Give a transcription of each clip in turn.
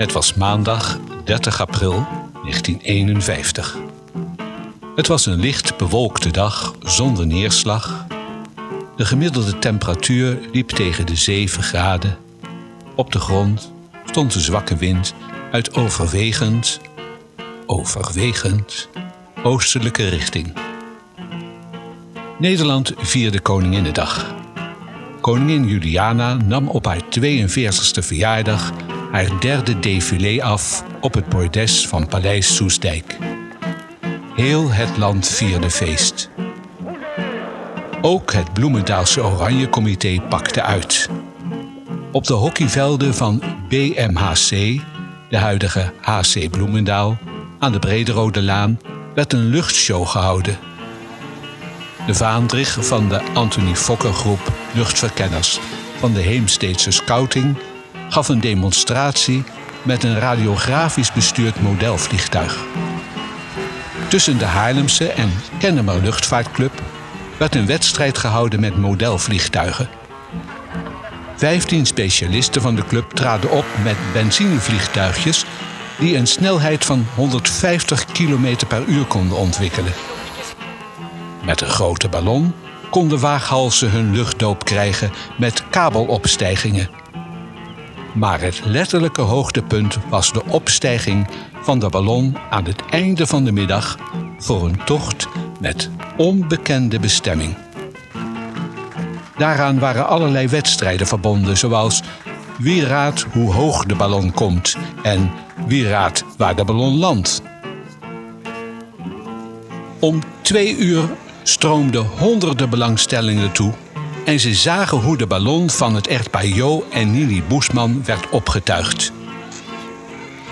Het was maandag 30 april 1951. Het was een licht bewolkte dag zonder neerslag. De gemiddelde temperatuur liep tegen de 7 graden. Op de grond stond een zwakke wind uit overwegend, overwegend oostelijke richting. Nederland vierde Koninginnedag. Koningin Juliana nam op haar 42e verjaardag haar derde défilé af op het bordes van Paleis Soesdijk. Heel het land vierde feest. Ook het Bloemendaalse Oranje Comité pakte uit. Op de hockeyvelden van BMHC, de huidige HC Bloemendaal, aan de Brederode Laan, werd een luchtshow gehouden. De vaandrig van de Anthony Fokker groep luchtverkenners van de Heemsteedse Scouting gaf een demonstratie met een radiografisch bestuurd modelvliegtuig. Tussen de Haarlemse en Kennemer Luchtvaartclub werd een wedstrijd gehouden met modelvliegtuigen. Vijftien specialisten van de club traden op met benzinevliegtuigjes die een snelheid van 150 km per uur konden ontwikkelen. Met een grote ballon konden waaghalzen hun luchtdoop krijgen met kabelopstijgingen. Maar het letterlijke hoogtepunt was de opstijging van de ballon aan het einde van de middag voor een tocht met onbekende bestemming. Daaraan waren allerlei wedstrijden verbonden, zoals wie raadt hoe hoog de ballon komt en wie raadt waar de ballon landt. Om twee uur stroomden honderden belangstellingen toe en ze zagen hoe de ballon van het echtpaar Jo en Nini Boesman werd opgetuigd.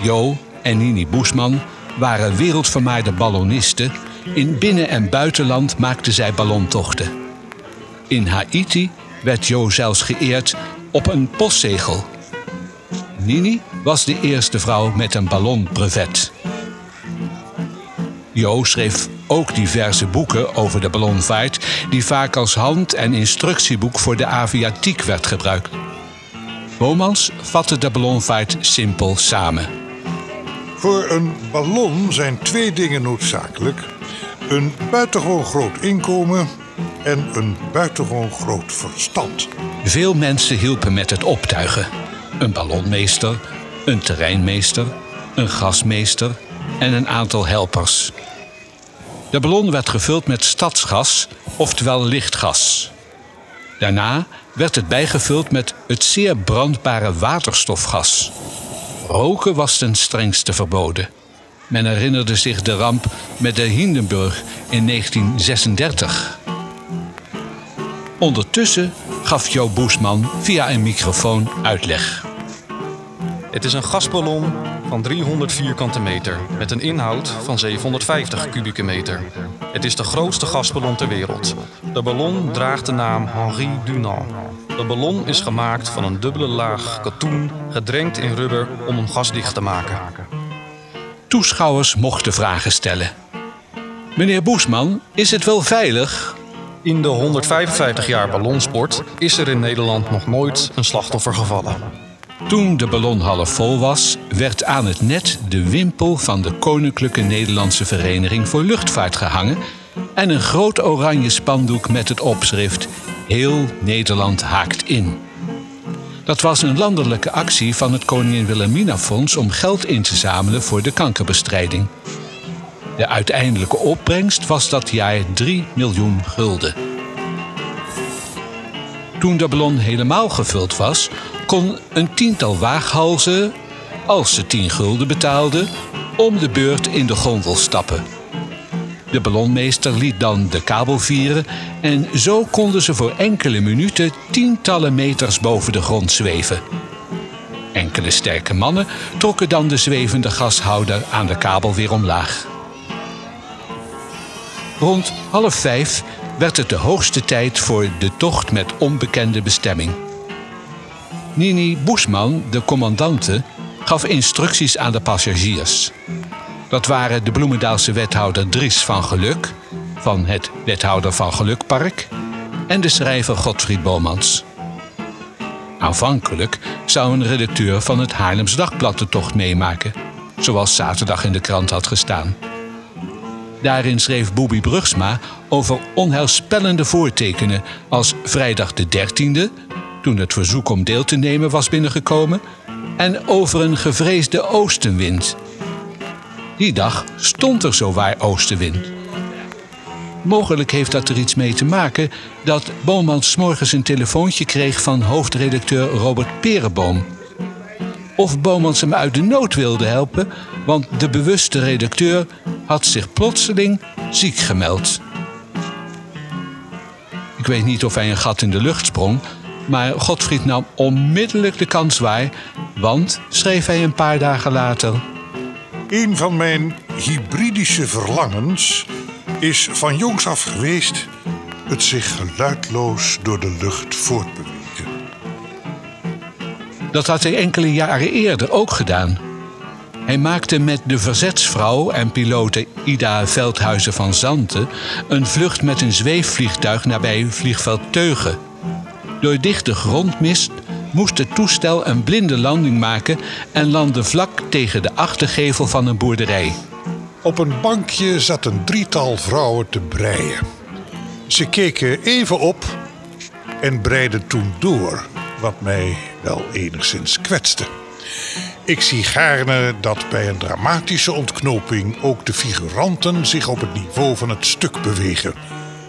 Jo en Nini Boesman waren wereldvermaarde ballonisten. In binnen- en buitenland maakten zij ballontochten. In Haiti werd Jo zelfs geëerd op een postzegel. Nini was de eerste vrouw met een ballonbrevet. Jo schreef ook diverse boeken over de ballonvaart, die vaak als hand- en instructieboek voor de aviatiek werd gebruikt. Bomans vatte de ballonvaart simpel samen. Voor een ballon zijn twee dingen noodzakelijk: een buitengewoon groot inkomen en een buitengewoon groot verstand. Veel mensen hielpen met het optuigen: een ballonmeester, een terreinmeester, een gasmeester en een aantal helpers. De ballon werd gevuld met stadsgas, oftewel lichtgas. Daarna werd het bijgevuld met het zeer brandbare waterstofgas. Roken was ten strengste verboden. Men herinnerde zich de ramp met de Hindenburg in 1936. Ondertussen gaf Jo Boesman via een microfoon uitleg. Het is een gasballon van 300 vierkante meter met een inhoud van 750 kubieke meter. Het is de grootste gasballon ter wereld. De ballon draagt de naam Henri Dunant. De ballon is gemaakt van een dubbele laag katoen gedrenkt in rubber om hem gasdicht te maken. Toeschouwers mochten vragen stellen. Meneer Boesman, is het wel veilig? In de 155 jaar ballonsport is er in Nederland nog nooit een slachtoffer gevallen. Toen de ballon half vol was, werd aan het net de wimpel van de Koninklijke Nederlandse Vereniging voor Luchtvaart gehangen en een groot oranje spandoek met het opschrift Heel Nederland haakt in. Dat was een landelijke actie van het Koningin Wilhelmina Fonds om geld in te zamelen voor de kankerbestrijding. De uiteindelijke opbrengst was dat jaar 3 miljoen gulden. Toen de ballon helemaal gevuld was, kon een tiental waaghalzen, als ze 10 gulden betaalden, om de beurt in de gondel stappen. De ballonmeester liet dan de kabel vieren en zo konden ze voor enkele minuten tientallen meters boven de grond zweven. Enkele sterke mannen trokken dan de zwevende gashouder aan de kabel weer omlaag. Rond half vijf werd het de hoogste tijd voor de tocht met onbekende bestemming. Nini Boesman, de commandante, gaf instructies aan de passagiers. Dat waren de Bloemendaalse wethouder Dries van Geluk, van het Wethouder van Gelukpark, en de schrijver Godfried Bomans. Aanvankelijk zou een redacteur van het Haarlems Dagblad de tocht meemaken, zoals zaterdag in de krant had gestaan. Daarin schreef Boebi Brugsma over onheilspellende voortekenen als vrijdag de 13e, toen het verzoek om deel te nemen was binnengekomen, en over een gevreesde oostenwind. Die dag stond er zowaar oostenwind. Mogelijk heeft dat er iets mee te maken dat Bomans morgens een telefoontje kreeg van hoofdredacteur Robert Perenboom. Of Bomans hem uit de nood wilde helpen, want de bewuste redacteur had zich plotseling ziek gemeld. Ik weet niet of hij een gat in de lucht sprong, maar Godfried nam onmiddellijk de kans waar, want, schreef hij een paar dagen later. Een van mijn hybridische verlangens is van jongs af geweest het zich geluidloos door de lucht voortbewegen. Dat had hij enkele jaren eerder ook gedaan. Hij maakte met de verzetsvrouw en pilote Ida Veldhuizen van Zanten een vlucht met een zweefvliegtuig nabij vliegveld Teugen. Door dichte grondmist moest het toestel een blinde landing maken en landde vlak tegen de achtergevel van een boerderij. Op een bankje zat een drietal vrouwen te breien. Ze keken even op en breiden toen door, wat mij wel enigszins kwetste. Ik zie gaarne dat bij een dramatische ontknoping ook de figuranten zich op het niveau van het stuk bewegen.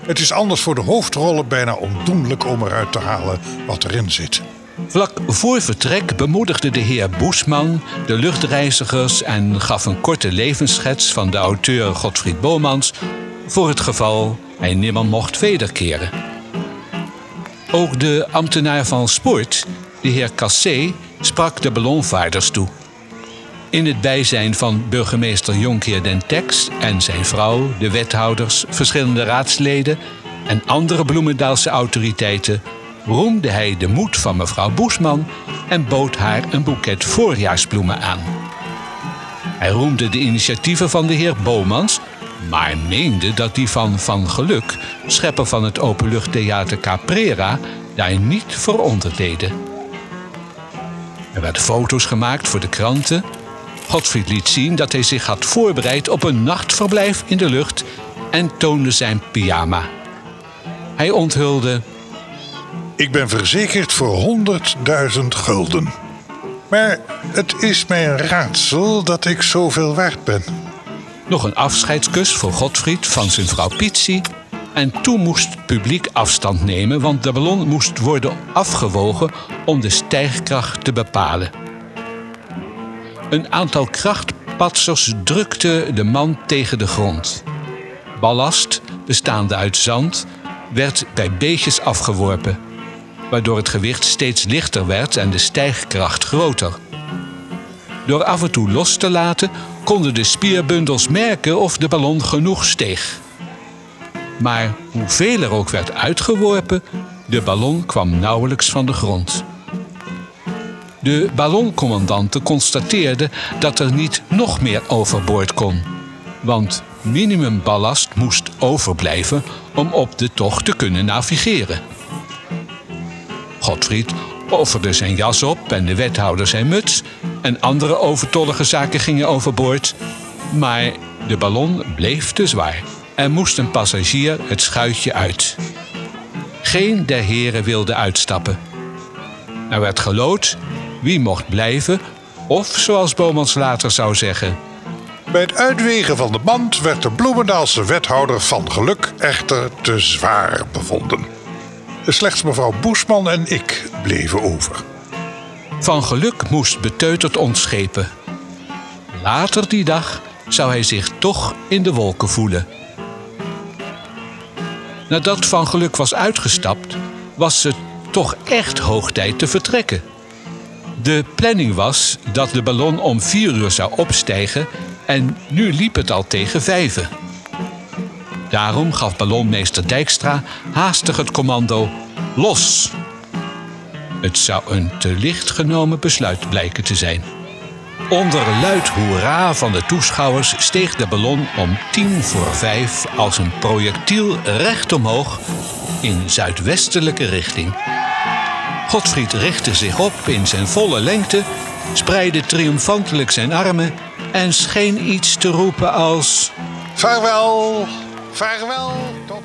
Het is anders voor de hoofdrollen bijna ondoenlijk om eruit te halen wat erin zit. Vlak voor vertrek bemoedigde de heer Boesman de luchtreizigers en gaf een korte levensschets van de auteur Godfried Bomans voor het geval hij nimmer mocht wederkeren. Ook de ambtenaar van sport, de heer Cassé, sprak de ballonvaarders toe. In het bijzijn van burgemeester Jonkheer den Tex en zijn vrouw, de wethouders, verschillende raadsleden en andere Bloemendaalse autoriteiten roemde hij de moed van mevrouw Boesman en bood haar een boeket voorjaarsbloemen aan. Hij roemde de initiatieven van de heer Bomans, maar meende dat die van Van Geluk, schepper van het openluchttheater Caprera, daar niet voor onderdeden. Er werden foto's gemaakt voor de kranten. Godfried liet zien dat hij zich had voorbereid op een nachtverblijf in de lucht en toonde zijn pyjama. Hij onthulde Ik ben verzekerd voor 100.000 gulden. Maar het is mij een raadsel dat ik zoveel waard ben. nog een afscheidskus voor Godfried van zijn vrouw Pietsie. En toen moest het publiek afstand nemen, want de ballon moest worden afgewogen om de stijgkracht te bepalen. Een aantal krachtpatsers drukte de man tegen de grond. Ballast, bestaande uit zand, werd bij beetjes afgeworpen, waardoor het gewicht steeds lichter werd en de stijgkracht groter. Door af en toe los te laten konden de spierbundels merken of de ballon genoeg steeg. Maar hoeveel er ook werd uitgeworpen, de ballon kwam nauwelijks van de grond. De balloncommandante constateerde dat er niet nog meer overboord kon. Want minimumballast moest overblijven om op de tocht te kunnen navigeren. Godfried offerde zijn jas op en de wethouder zijn muts en andere overtollige zaken gingen overboord. Maar de ballon bleef te zwaar en moest een passagier het schuitje uit. Geen der heren wilde uitstappen. Er werd gelood wie mocht blijven, of zoals Bomans later zou zeggen, Bij het uitwegen van de band werd de Bloemendaalse wethouder van geluk echter te zwaar bevonden. Slechts mevrouw Boesman en ik bleven over. Van geluk moest beteuterd ontschepen. Later die dag zou hij zich toch in de wolken voelen. Nadat Van Geluk was uitgestapt, was het toch echt hoog tijd te vertrekken. De planning was dat de ballon om vier uur zou opstijgen en nu liep het al tegen vijven. Daarom gaf ballonmeester Dijkstra haastig het commando los. Het zou een te licht genomen besluit blijken te zijn. Onder luid hoera van de toeschouwers steeg de ballon om tien voor vijf als een projectiel recht omhoog in zuidwestelijke richting. Godfried richtte zich op in zijn volle lengte, spreidde triomfantelijk zijn armen en scheen iets te roepen als... Vaarwel, vaarwel, tot.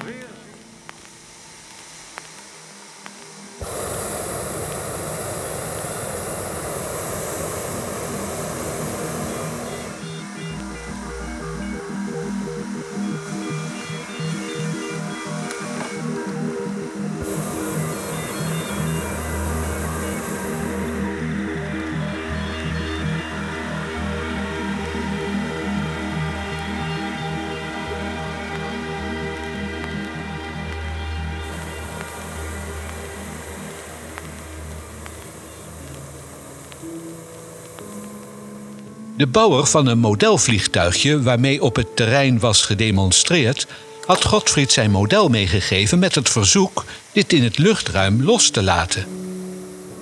De bouwer van een modelvliegtuigje waarmee op het terrein was gedemonstreerd, had Godfried zijn model meegegeven met het verzoek dit in het luchtruim los te laten.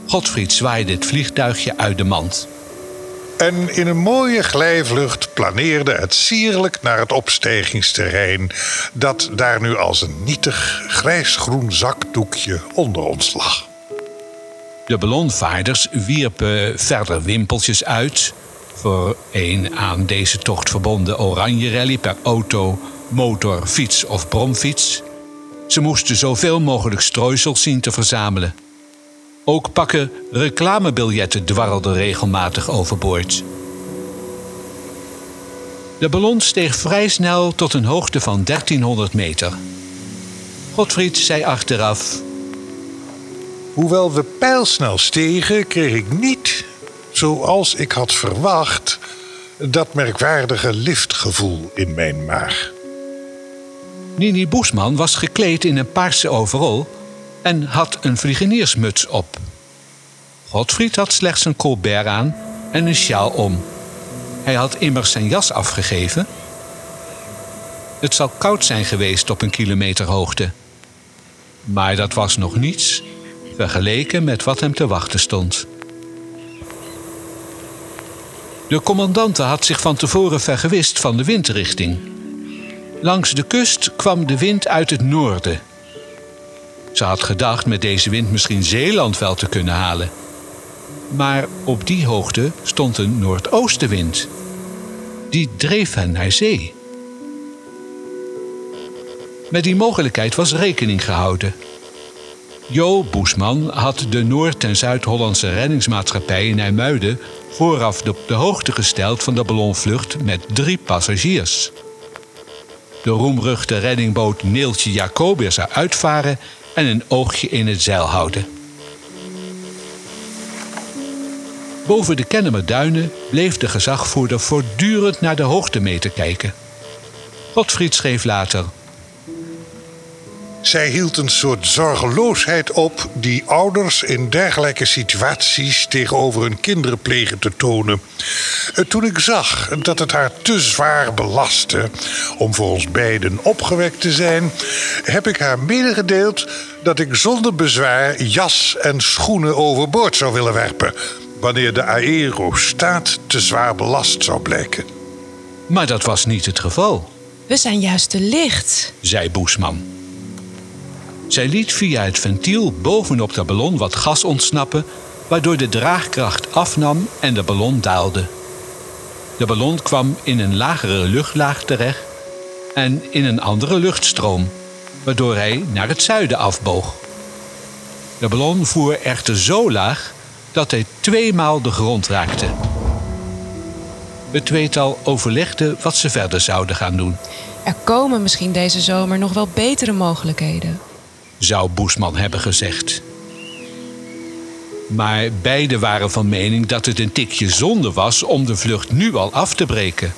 Godfried zwaaide het vliegtuigje uit de mand. En in een mooie glijvlucht planeerde het sierlijk naar het opstijgingsterrein, dat daar nu als een nietig grijsgroen zakdoekje onder ons lag. De ballonvaarders wierpen verder wimpeltjes uit voor een aan deze tocht verbonden oranje rally per auto, motor, fiets of bromfiets. Ze moesten zoveel mogelijk strooisels zien te verzamelen. Ook pakken reclamebiljetten dwarrelden regelmatig overboord. De ballon steeg vrij snel tot een hoogte van 1300 meter. Godfried zei achteraf: Hoewel we pijlsnel stegen, kreeg ik niet, zoals ik had verwacht, dat merkwaardige liftgevoel in mijn maag. Nini Boesman was gekleed in een paarse overal en had een vliegeniersmuts op. Godfried had slechts een colbert aan en een sjaal om. Hij had immers zijn jas afgegeven. Het zal koud zijn geweest op een kilometer hoogte. Maar dat was nog niets vergeleken met wat hem te wachten stond. De commandante had zich van tevoren vergewist van de windrichting. Langs de kust kwam de wind uit het noorden. Ze had gedacht met deze wind misschien Zeeland wel te kunnen halen. Maar op die hoogte stond een noordoostenwind. Die dreef hen naar zee. Met die mogelijkheid was rekening gehouden. Jo Boesman had de Noord- en Zuid-Hollandse reddingsmaatschappij in IJmuiden vooraf op de hoogte gesteld van de ballonvlucht met drie passagiers. De roemruchte reddingboot Neeltje Jacobi zou uitvaren en een oogje in het zeil houden. Boven de Kennemerduinen bleef de gezagvoerder voortdurend naar de hoogtemeter kijken. Godfried schreef later. Zij hield een soort zorgeloosheid op die ouders in dergelijke situaties tegenover hun kinderen plegen te tonen. Eh, Toen ik zag dat het haar te zwaar belastte om voor ons beiden opgewekt te zijn, heb ik haar medegedeeld dat ik zonder bezwaar jas en schoenen overboord zou willen werpen wanneer de aerostaat te zwaar belast zou blijken. Maar dat was niet het geval, We zijn juist te licht. zei Boesman. Zij liet via het ventiel bovenop de ballon wat gas ontsnappen, waardoor de draagkracht afnam en de ballon daalde. De ballon kwam in een lagere luchtlaag terecht en in een andere luchtstroom, waardoor hij naar het zuiden afboog. De ballon voer echter zo laag dat hij tweemaal de grond raakte. Het tweetal overlegde wat ze verder zouden gaan doen. Er komen misschien deze zomer nog wel betere mogelijkheden. Zou Boesman hebben gezegd. Maar beide waren van mening dat het een tikje zonde was om de vlucht nu al af te breken.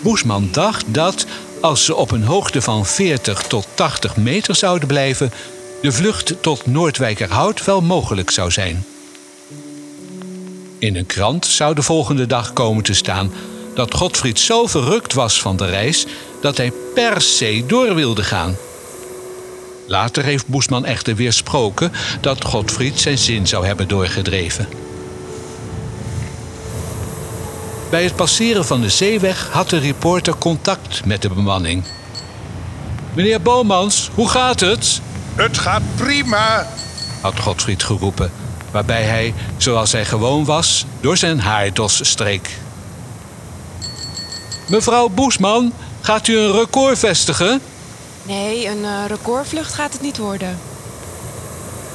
Boesman dacht dat, als ze op een hoogte van 40 tot 80 meter zouden blijven, de vlucht tot Noordwijkerhout wel mogelijk zou zijn. In een krant zou de volgende dag komen te staan dat Godfried zo verrukt was van de reis dat hij per se door wilde gaan. Later heeft Boesman echter weersproken dat Godfried zijn zin zou hebben doorgedreven. Bij het passeren van de zeeweg had de reporter contact met de bemanning. Meneer Bomans, hoe gaat het? Het gaat prima. had Godfried geroepen, waarbij hij, zoals hij gewoon was, door zijn haardos streek. Mevrouw Boesman, gaat u een record vestigen? Nee, een uh, recordvlucht gaat het niet worden.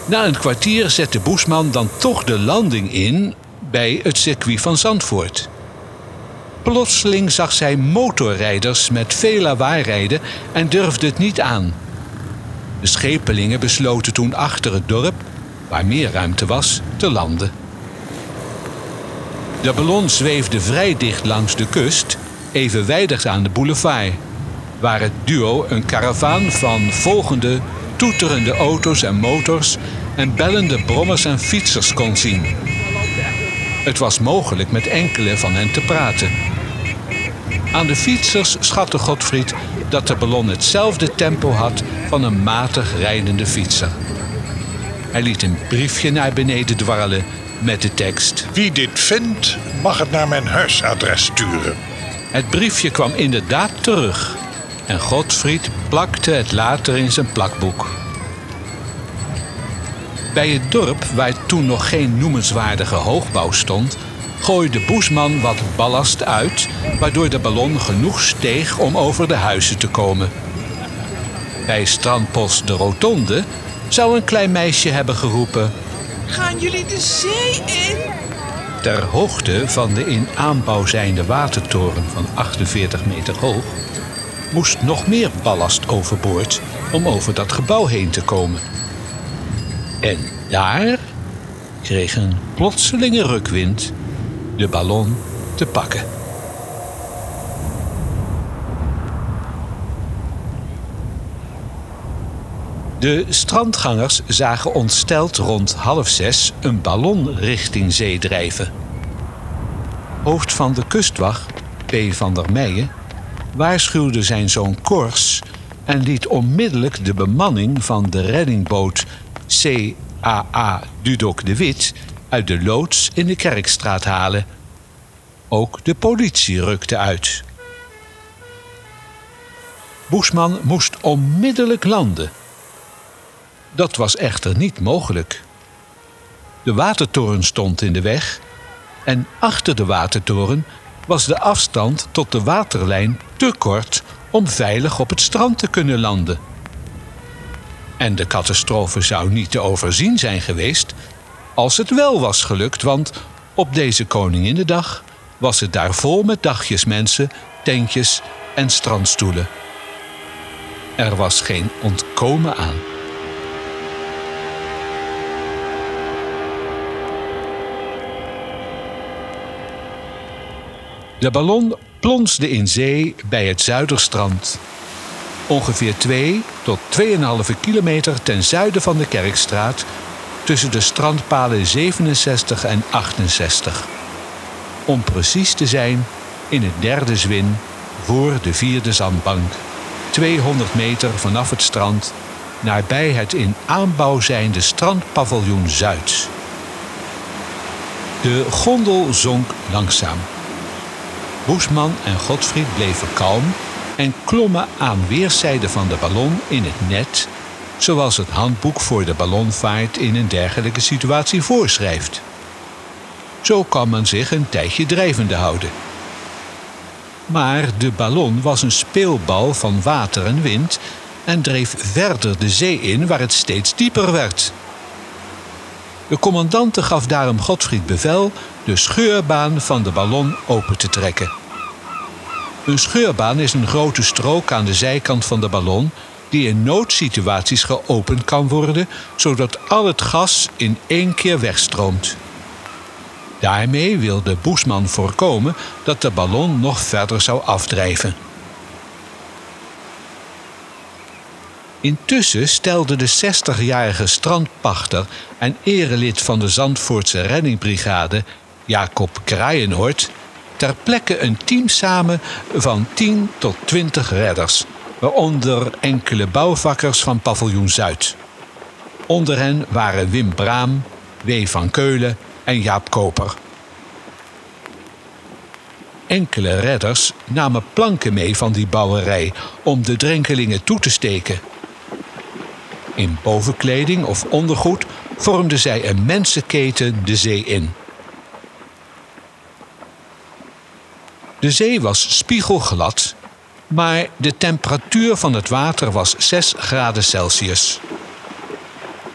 Na een kwartier zette Boesman dan toch de landing in bij het circuit van Zandvoort. Plotseling zag zij motorrijders met veel lawaai rijden en durfde het niet aan. De schepelingen besloten toen achter het dorp, waar meer ruimte was, te landen. De ballon zweefde vrij dicht langs de kust, evenwijdig aan de boulevard, waar het duo een karavaan van volgende toeterende auto's en motors en bellende brommers en fietsers kon zien. Het was mogelijk met enkele van hen te praten. Aan de fietsers schatte Godfried dat de ballon hetzelfde tempo had van een matig rijdende fietser. Hij liet een briefje naar beneden dwarrelen met de tekst: Wie dit vindt, mag het naar mijn huisadres sturen. Het briefje kwam inderdaad terug en Godfried plakte het later in zijn plakboek. Bij het dorp, waar toen nog geen noemenswaardige hoogbouw stond, gooide Boesman wat ballast uit, waardoor de ballon genoeg steeg om over de huizen te komen. Bij strandpost de Rotonde zou een klein meisje hebben geroepen: Gaan jullie de zee in? Ter hoogte van de in aanbouw zijnde watertoren van 48 meter hoog moest nog meer ballast overboord om over dat gebouw heen te komen. En daar kreeg een plotselinge rukwind de ballon te pakken. De strandgangers zagen ontsteld rond half zes een ballon richting zee drijven. Hoofd van de kustwacht, P. van der Meijen, waarschuwde zijn zoon Kors en liet onmiddellijk de bemanning van de reddingboot CAA Dudok de Wit uit de loods in de Kerkstraat halen. Ook de politie rukte uit. Boesman moest onmiddellijk landen. Dat was echter niet mogelijk. De watertoren stond in de weg en achter de watertoren was de afstand tot de waterlijn te kort om veilig op het strand te kunnen landen. En de catastrofe zou niet te overzien zijn geweest als het wel was gelukt, want op deze Koninginnedag was het daar vol met dagjes mensen, tentjes en strandstoelen. Er was geen ontkomen aan. De ballon plonsde in zee bij het Zuiderstrand. Ongeveer 2 tot 2,5 kilometer ten zuiden van de Kerkstraat tussen de strandpalen 67 en 68. Om precies te zijn in het derde zwin voor de vierde zandbank. 200 meter vanaf het strand nabij het in aanbouw zijnde strandpaviljoen Zuid. De gondel zonk langzaam. Boesman en Godfried bleven kalm en klommen aan weerszijden van de ballon in het net zoals het handboek voor de ballonvaart in een dergelijke situatie voorschrijft. Zo kan men zich een tijdje drijvende houden. Maar de ballon was een speelbal van water en wind en dreef verder de zee in waar het steeds dieper werd. De commandante gaf daarom Godfried bevel de scheurbaan van de ballon open te trekken. Een scheurbaan is een grote strook aan de zijkant van de ballon die in noodsituaties geopend kan worden, zodat al het gas in één keer wegstroomt. Daarmee wilde Boesman voorkomen dat de ballon nog verder zou afdrijven. Intussen stelde de 60-jarige strandpachter en erelid van de Zandvoortse reddingbrigade, Jacob Kraaienhoort, ter plekke een team samen van 10 tot 20 redders waaronder enkele bouwvakkers van paviljoen Zuid. Onder hen waren Wim Braam, W. van Keulen en Jaap Koper. Enkele redders namen planken mee van die bouwerij om de drenkelingen toe te steken. In bovenkleding of ondergoed vormden zij een mensenketen de zee in. De zee was spiegelglad, maar de temperatuur van het water was 6 graden Celsius.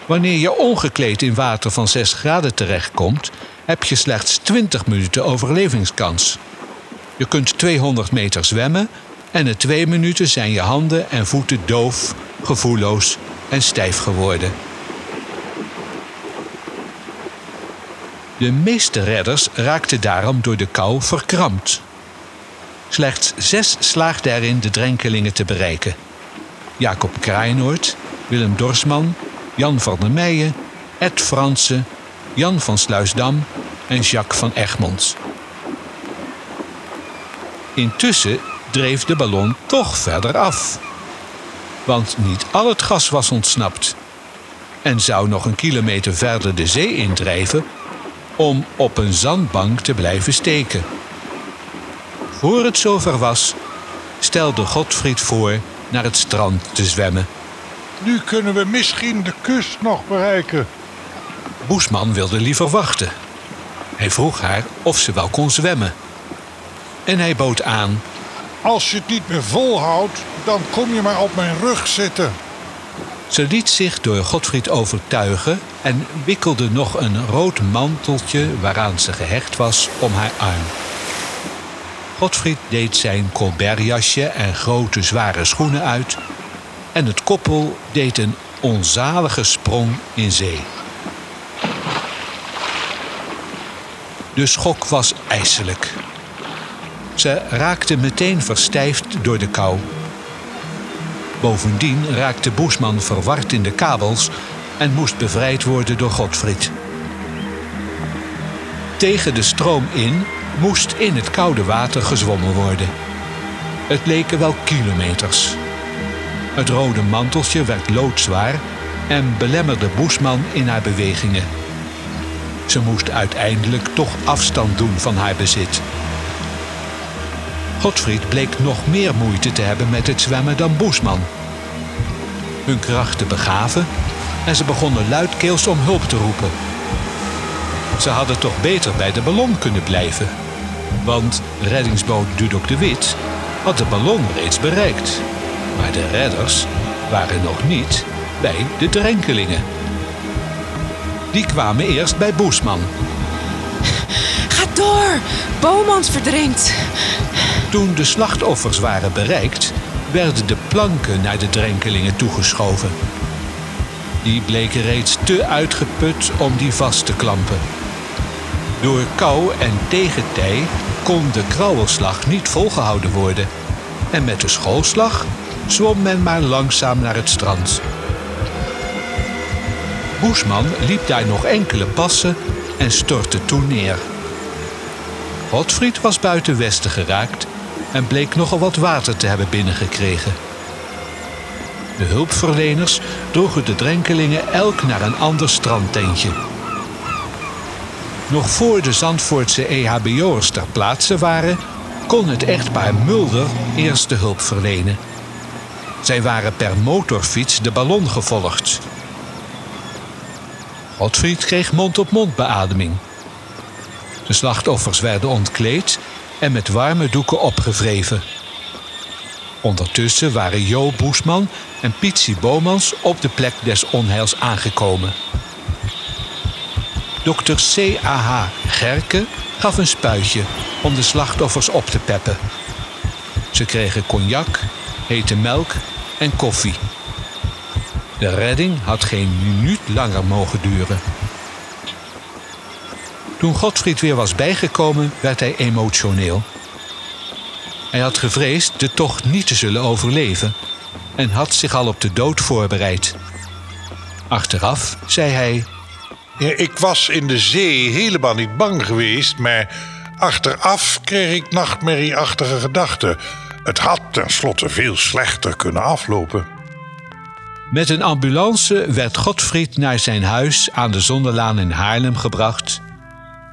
Wanneer je ongekleed in water van 6 graden terechtkomt, heb je slechts 20 minuten overlevingskans. Je kunt 200 meter zwemmen en in twee minuten zijn je handen en voeten doof, gevoelloos en stijf geworden. De meeste redders raakten daarom door de kou verkrampt. Slechts zes slaagden erin de drenkelingen te bereiken. Jacob Kraaienoord, Willem Dorsman, Jan van der Meijen, Ed Fransen, Jan van Sluisdam en Jacques van Egmond. Intussen dreef de ballon toch verder af. Want niet al het gas was ontsnapt en zou nog een kilometer verder de zee indrijven om op een zandbank te blijven steken. Voor het zover was, stelde Godfried voor naar het strand te zwemmen. Nu kunnen we misschien de kust nog bereiken. Boesman wilde liever wachten. Hij vroeg haar of ze wel kon zwemmen. En hij bood aan. Als je het niet meer volhoudt, dan kom je maar op mijn rug zitten. Ze liet zich door Godfried overtuigen en wikkelde nog een rood manteltje waaraan ze gehecht was om haar arm. Godfried deed zijn colbertjasje en grote zware schoenen uit en het koppel deed een onzalige sprong in zee. De schok was ijselijk. Ze raakte meteen verstijfd door de kou. Bovendien raakte Boesman verward in de kabels en moest bevrijd worden door Godfried. Tegen de stroom in moest in het koude water gezwommen worden. Het leken wel kilometers. Het rode manteltje werd loodzwaar en belemmerde Boesman in haar bewegingen. Ze moest uiteindelijk toch afstand doen van haar bezit. Godfried bleek nog meer moeite te hebben met het zwemmen dan Boesman. Hun krachten begaven en ze begonnen luidkeels om hulp te roepen. Ze hadden toch beter bij de ballon kunnen blijven. Want reddingsboot Dudok de Wit had de ballon reeds bereikt. Maar de redders waren nog niet bij de drenkelingen. Die kwamen eerst bij Boesman. Ga door! Bomans verdrinkt. Toen de slachtoffers waren bereikt, werden de planken naar de drenkelingen toegeschoven. Die bleken reeds te uitgeput om die vast te klampen. Door kou en tegentij kon de krauwelslag niet volgehouden worden. En met de schoolslag zwom men maar langzaam naar het strand. Boesman liep daar nog enkele passen en stortte toen neer. Godfried was buiten Westen geraakt en bleek nogal wat water te hebben binnengekregen. De hulpverleners droegen de drenkelingen elk naar een ander strandtentje. Nog voor de Zandvoortse EHBO'ers ter plaatse waren, kon het echtpaar Mulder eerste hulp verlenen. Zij waren per motorfiets de ballon gevolgd. Godfried kreeg mond-op-mond beademing. De slachtoffers werden ontkleed en met warme doeken opgevreven. Ondertussen waren Jo Boesman en Pietsie Bomans op de plek des onheils aangekomen. Dokter C.A.H. Gerke gaf een spuitje om de slachtoffers op te peppen. Ze kregen cognac, hete melk en koffie. De redding had geen minuut langer mogen duren. Toen Godfried weer was bijgekomen, werd hij emotioneel. Hij had gevreesd de tocht niet te zullen overleven en had zich al op de dood voorbereid. Achteraf zei hij: Ja, ik was in de zee helemaal niet bang geweest, maar achteraf kreeg ik nachtmerrieachtige gedachten. Het had tenslotte veel slechter kunnen aflopen. Met een ambulance werd Godfried naar zijn huis aan de Zonderlaan in Haarlem gebracht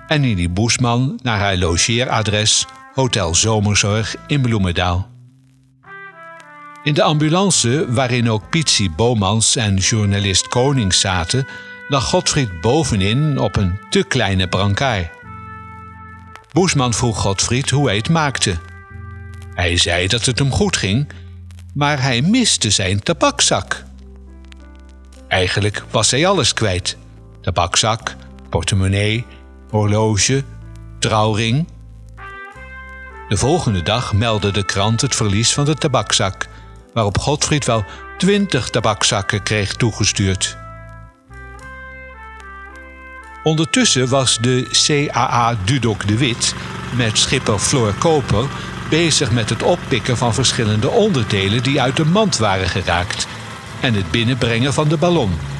en Nini Boesman naar haar logeeradres Hotel Zomerzorg in Bloemendaal. In de ambulance, waarin ook Pietsie Bomans en journalist Konings zaten, lag Godfried bovenin op een te kleine brancard. Boesman vroeg Godfried hoe hij het maakte. Hij zei dat het hem goed ging, maar hij miste zijn tabakzak. Eigenlijk was hij alles kwijt: tabakzak, portemonnee, horloge, trouwring. De volgende dag meldde de krant het verlies van de tabakzak, waarop Godfried wel twintig tabakzakken kreeg toegestuurd. Ondertussen was de CAA Dudok de Wit met schipper Floor Koper bezig met het oppikken van verschillende onderdelen die uit de mand waren geraakt en het binnenbrengen van de ballon.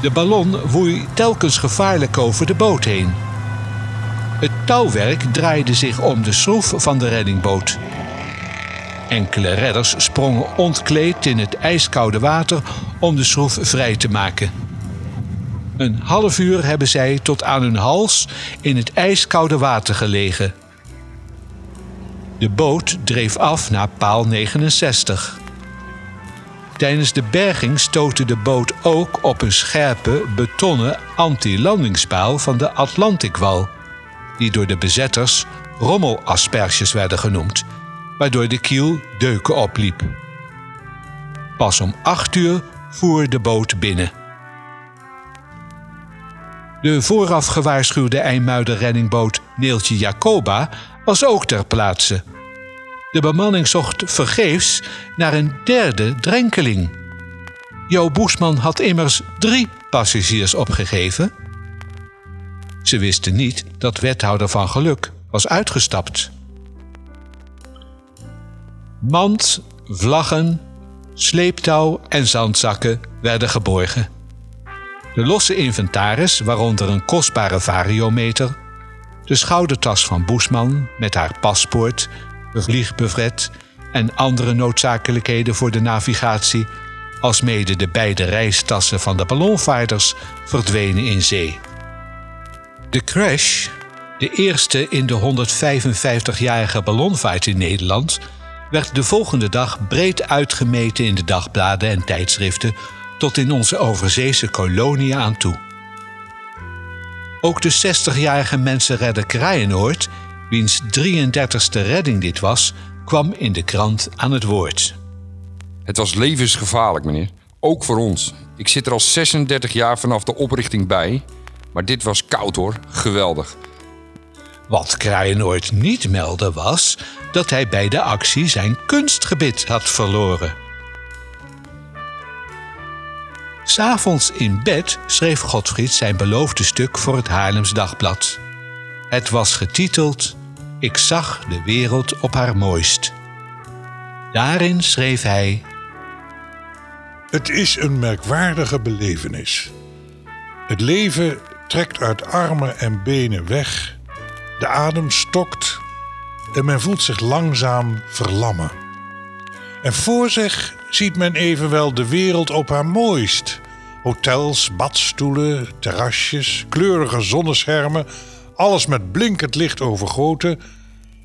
De ballon woei telkens gevaarlijk over de boot heen. Het touwwerk draaide zich om de schroef van de reddingboot. Enkele redders sprongen ontkleed in het ijskoude water om de schroef vrij te maken. Een half uur hebben zij tot aan hun hals in het ijskoude water gelegen. De boot dreef af naar paal 69. Tijdens de berging stootte de boot ook op een scherpe betonnen anti-landingspaal van de Atlantikwal, die door de bezetters rommelasperges werden genoemd, waardoor de kiel deuken opliep. Pas om acht uur voer de boot binnen. De vooraf gewaarschuwde IJmuider reddingboot Neeltje Jacoba was ook ter plaatse. De bemanning zocht vergeefs naar een derde drenkeling. Jo Boesman had immers drie passagiers opgegeven. Ze wisten niet dat wethouder van geluk was uitgestapt. Mand, vlaggen, sleeptouw en zandzakken werden geborgen. De losse inventaris, waaronder een kostbare variometer, de schoudertas van Boesman met haar paspoort, vliegbuffet en andere noodzakelijkheden voor de navigatie, alsmede de beide reistassen van de ballonvaarders, verdwenen in zee. De crash, de eerste in de 155-jarige ballonvaart in Nederland, werd de volgende dag breed uitgemeten in de dagbladen en tijdschriften tot in onze overzeese kolonie aan toe. Ook de 60-jarige mensenredder Kraaienoord, wiens 33ste redding dit was, kwam in de krant aan het woord. Het was levensgevaarlijk, meneer. Ook voor ons. Ik zit er al 36 jaar vanaf de oprichting bij. Maar dit was koud hoor. Geweldig. Wat Kraaienoord niet meldde was dat hij bij de actie zijn kunstgebit had verloren. S'avonds in bed schreef Godfried zijn beloofde stuk voor het Haarlems Dagblad. Het was getiteld Ik zag de wereld op haar mooist. Daarin schreef hij: Het is een merkwaardige belevenis. Het leven trekt uit armen en benen weg, de adem stokt en men voelt zich langzaam verlammen. En voor zich ziet men evenwel de wereld op haar mooist. Hotels, badstoelen, terrasjes, kleurige zonneschermen, alles met blinkend licht overgoten.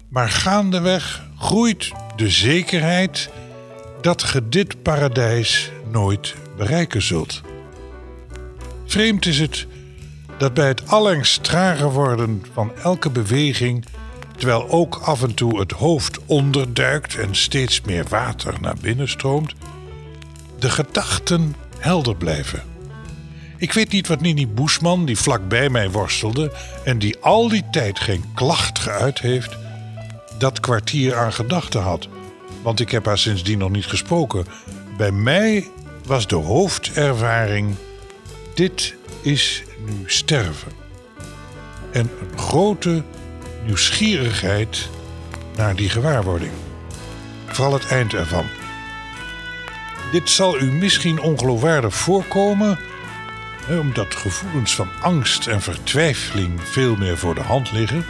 Maar gaandeweg groeit de zekerheid dat ge dit paradijs nooit bereiken zult. Vreemd is het dat bij het allengs trager worden van elke beweging, terwijl ook af en toe het hoofd onderduikt en steeds meer water naar binnen stroomt, de gedachten helder blijven. Ik weet niet wat Nini Boesman, die vlak bij mij worstelde en die al die tijd geen klacht geuit heeft, dat kwartier aan gedachten had. Want ik heb haar sindsdien nog niet gesproken. Bij mij was de hoofdervaring: dit is nu sterven. En een grote nieuwsgierigheid naar die gewaarwording. Vooral het eind ervan. Dit zal u misschien ongeloofwaardig voorkomen, omdat gevoelens van angst en vertwijfeling veel meer voor de hand liggen.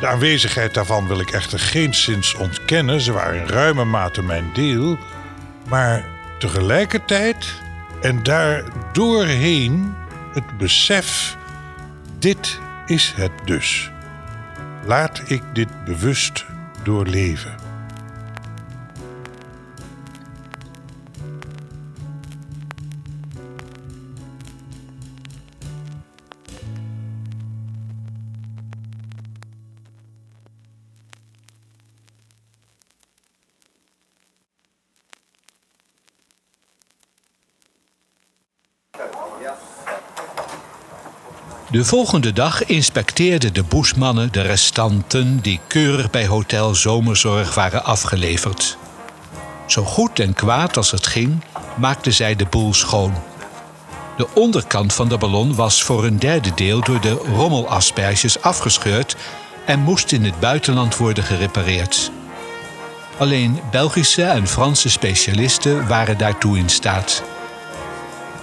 De aanwezigheid daarvan wil ik echter geenszins ontkennen, ze waren in ruime mate mijn deel, maar tegelijkertijd en daar doorheen het besef: dit is het dus. Laat ik dit bewust doorleven. De volgende dag inspecteerden de boesmannen de restanten die keurig bij Hotel Zomerzorg waren afgeleverd. Zo goed en kwaad als het ging, maakten zij de boel schoon. De onderkant van de ballon was voor een derde deel door de rommelasperges afgescheurd en moest in het buitenland worden gerepareerd. Alleen Belgische en Franse specialisten waren daartoe in staat.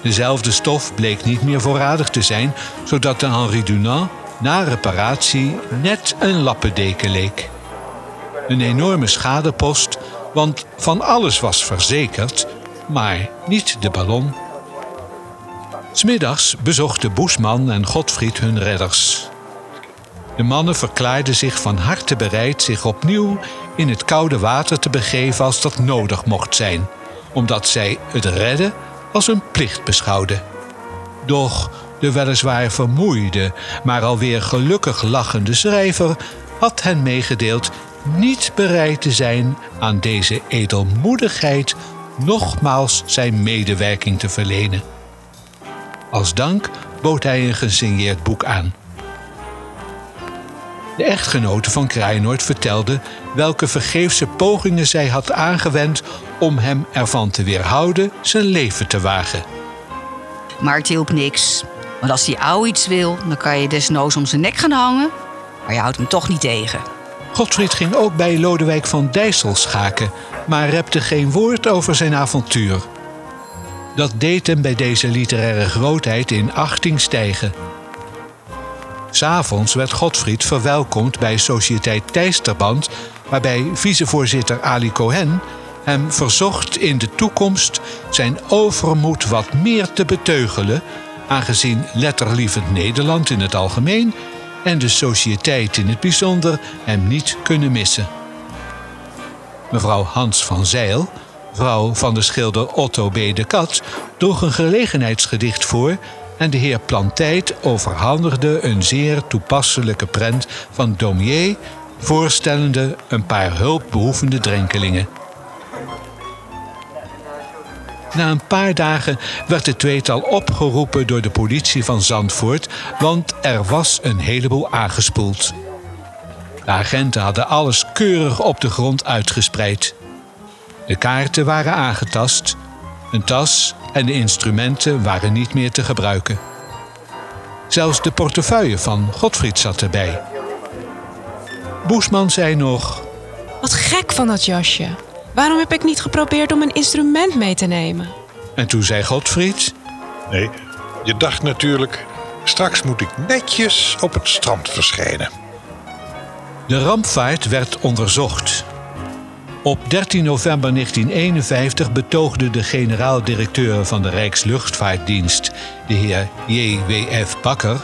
Dezelfde stof bleek niet meer voorradig te zijn, zodat de Henri Dunant na reparatie net een lappendeken leek. Een enorme schadepost, want van alles was verzekerd, maar niet de ballon. Smiddags bezochten Boesman en Godfried hun redders. De mannen verklaarden zich van harte bereid zich opnieuw in het koude water te begeven als dat nodig mocht zijn, omdat zij het redden als een plicht beschouwden. Doch de weliswaar vermoeide, maar alweer gelukkig lachende schrijver had hen meegedeeld niet bereid te zijn aan deze edelmoedigheid nogmaals zijn medewerking te verlenen. Als dank bood hij een gesigneerd boek aan. De echtgenote van Kraaienoord vertelde welke vergeefse pogingen zij had aangewend om hem ervan te weerhouden zijn leven te wagen. Maar het hielp niks. Want als die ouwe iets wil, dan kan je desnoods om zijn nek gaan hangen. Maar je houdt hem toch niet tegen. Godfried ging ook bij Lodewijk van Dijssel schaken, maar repte geen woord over zijn avontuur. Dat deed hem bij deze literaire grootheid in achting stijgen. S'avonds werd Godfried verwelkomd bij Sociëteit Tijsterband, waarbij vicevoorzitter Ali Cohen hem verzocht in de toekomst zijn overmoed wat meer te beteugelen, aangezien letterlievend Nederland in het algemeen en de sociëteit in het bijzonder hem niet kunnen missen. Mevrouw Hans van Zeil, vrouw van de schilder Otto B. de Kat, droeg een gelegenheidsgedicht voor en de heer Plantijt overhandigde een zeer toepasselijke prent van Daumier, voorstellende een paar hulpbehoevende drenkelingen. Na een paar dagen werd het tweetal opgeroepen door de politie van Zandvoort, want er was een heleboel aangespoeld. De agenten hadden alles keurig op de grond uitgespreid. De kaarten waren aangetast, een tas en de instrumenten waren niet meer te gebruiken. Zelfs de portefeuille van Godfried zat erbij. Boesman zei nog: Wat gek van dat jasje. Waarom heb ik niet geprobeerd om een instrument mee te nemen? En toen zei Godfried: Nee, je dacht natuurlijk, straks moet ik netjes op het strand verschijnen. De rampvaart werd onderzocht. Op 13 november 1951 betoogde de generaal-directeur van de Rijksluchtvaartdienst, de heer J.W.F. Bakker,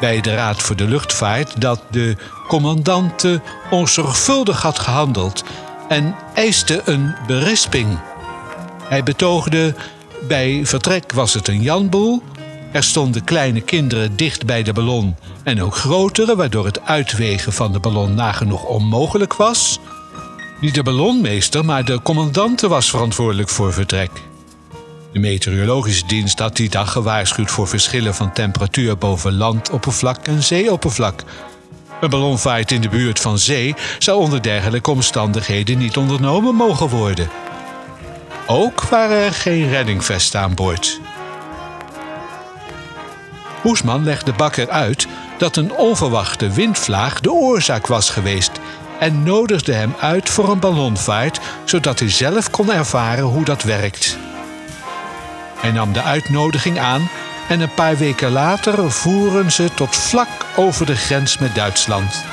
bij de Raad voor de Luchtvaart dat de commandante onzorgvuldig had gehandeld en eiste een berisping. Hij betoogde: bij vertrek was het een janboel. Er stonden kleine kinderen dicht bij de ballon en ook grotere, waardoor het uitwegen van de ballon nagenoeg onmogelijk was. Niet de ballonmeester, maar de commandante was verantwoordelijk voor vertrek. De meteorologische dienst had die dag gewaarschuwd voor verschillen van temperatuur boven landoppervlak en zeeoppervlak. Een ballonvaart in de buurt van zee zou onder dergelijke omstandigheden niet ondernomen mogen worden. Ook waren er geen reddingvesten aan boord. Boesman legde Bakker uit dat een onverwachte windvlaag de oorzaak was geweest en nodigde hem uit voor een ballonvaart, zodat hij zelf kon ervaren hoe dat werkt. Hij nam de uitnodiging aan en een paar weken later voeren ze tot vlak over de grens met Duitsland.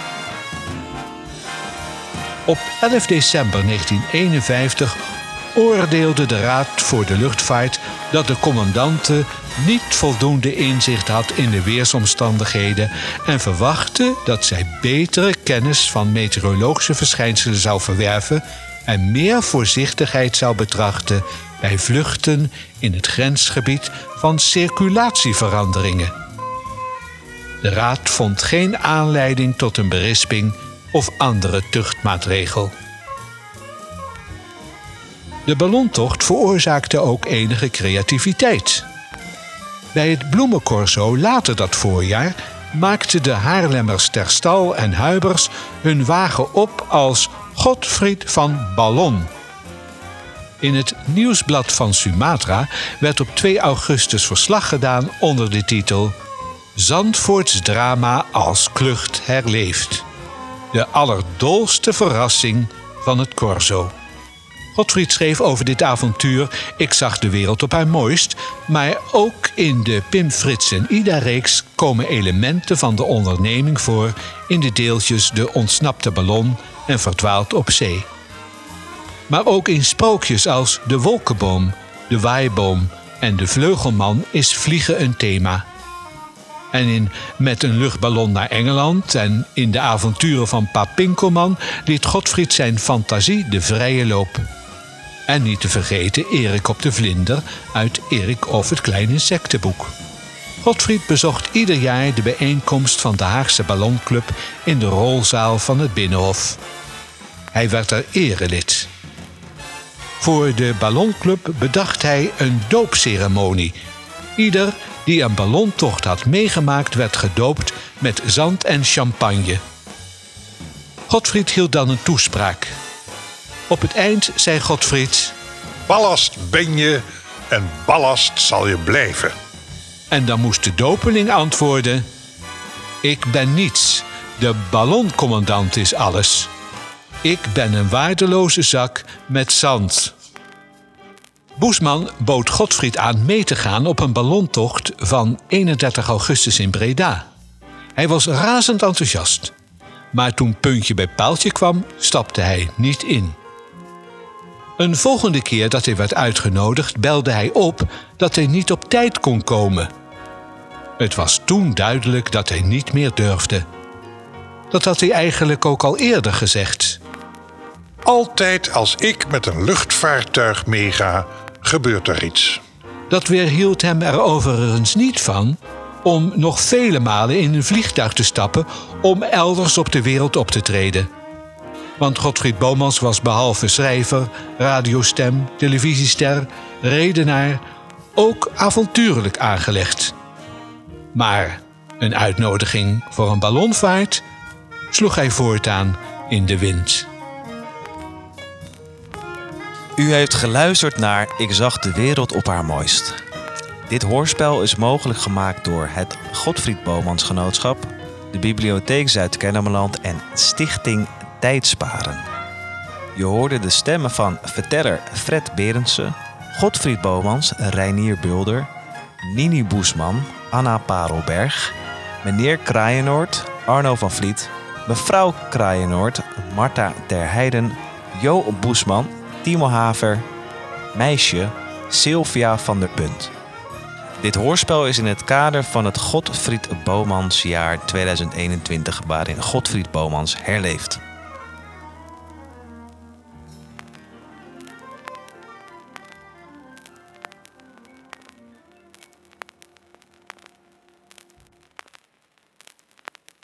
Op 11 december 1951 oordeelde de Raad voor de Luchtvaart dat de commandante niet voldoende inzicht had in de weersomstandigheden en verwachtte dat zij betere kennis van meteorologische verschijnselen zou verwerven en meer voorzichtigheid zou betrachten bij vluchten in het grensgebied van circulatieveranderingen. De Raad vond geen aanleiding tot een berisping of andere tuchtmaatregel. De ballontocht veroorzaakte ook enige creativiteit. Bij het bloemencorso later dat voorjaar maakten de Haarlemmers ter Stal en Huibers hun wagen op als Godfried van Ballon. In het nieuwsblad van Sumatra werd op 2 augustus verslag gedaan onder de titel Zandvoorts drama als klucht herleeft. De allerdolste verrassing van het corso. Godfried schreef over dit avontuur Ik zag de wereld op haar mooist, maar ook in de Pim Frits en Ida-reeks komen elementen van de onderneming voor in de deeltjes De ontsnapte ballon en Verdwaald op zee. Maar ook in sprookjes als De wolkenboom, De waaiboom en De vleugelman is vliegen een thema. En in Met een luchtballon naar Engeland en in de avonturen van Pa Pinkelman liet Godfried zijn fantasie de vrije loop. En niet te vergeten Erik op de vlinder uit Erik of het kleine insectenboek. Godfried bezocht ieder jaar de bijeenkomst van de Haagse Ballonclub in de rolzaal van het Binnenhof. Hij werd er erelid. Voor de Ballonclub bedacht hij een doopceremonie. Ieder die een ballontocht had meegemaakt werd gedoopt met zand en champagne. Godfried hield dan een toespraak. Op het eind zei Godfried... Ballast ben je en ballast zal je blijven. En dan moest de dopeling antwoorden... Ik ben niets, de balloncommandant is alles. Ik ben een waardeloze zak met zand. Boesman bood Godfried aan mee te gaan op een ballontocht van 31 augustus in Breda. Hij was razend enthousiast. Maar toen puntje bij paaltje kwam, stapte hij niet in. Een volgende keer dat hij werd uitgenodigd, belde hij op dat hij niet op tijd kon komen. Het was toen duidelijk dat hij niet meer durfde. Dat had hij eigenlijk ook al eerder gezegd. Altijd als ik met een luchtvaartuig meega, gebeurt er iets. Dat weerhield hem er overigens niet van om nog vele malen in een vliegtuig te stappen om elders op de wereld op te treden. Want Godfried Bomans was behalve schrijver, radiostem, televisiester, redenaar ook avontuurlijk aangelegd. Maar een uitnodiging voor een ballonvaart sloeg hij voortaan in de wind. U heeft geluisterd naar Ik zag de wereld op haar mooist. Dit hoorspel is mogelijk gemaakt door het Godfried Bomans Genootschap, de Bibliotheek Zuid-Kennemerland en Stichting Je hoorde de stemmen van verteller Fred Berendsen, Godfried Bomans, Reinier Bulder, Nini Boesman, Anna Parelberg, meneer Kraaienoord, Arno van Vliet, mevrouw Kraaienoord, Marta Terheiden, Jo Boesman, Timo Haver, meisje Sylvia van der Punt. Dit hoorspel is in het kader van het Godfried Bomans jaar 2021, waarin Godfried Bomans herleeft.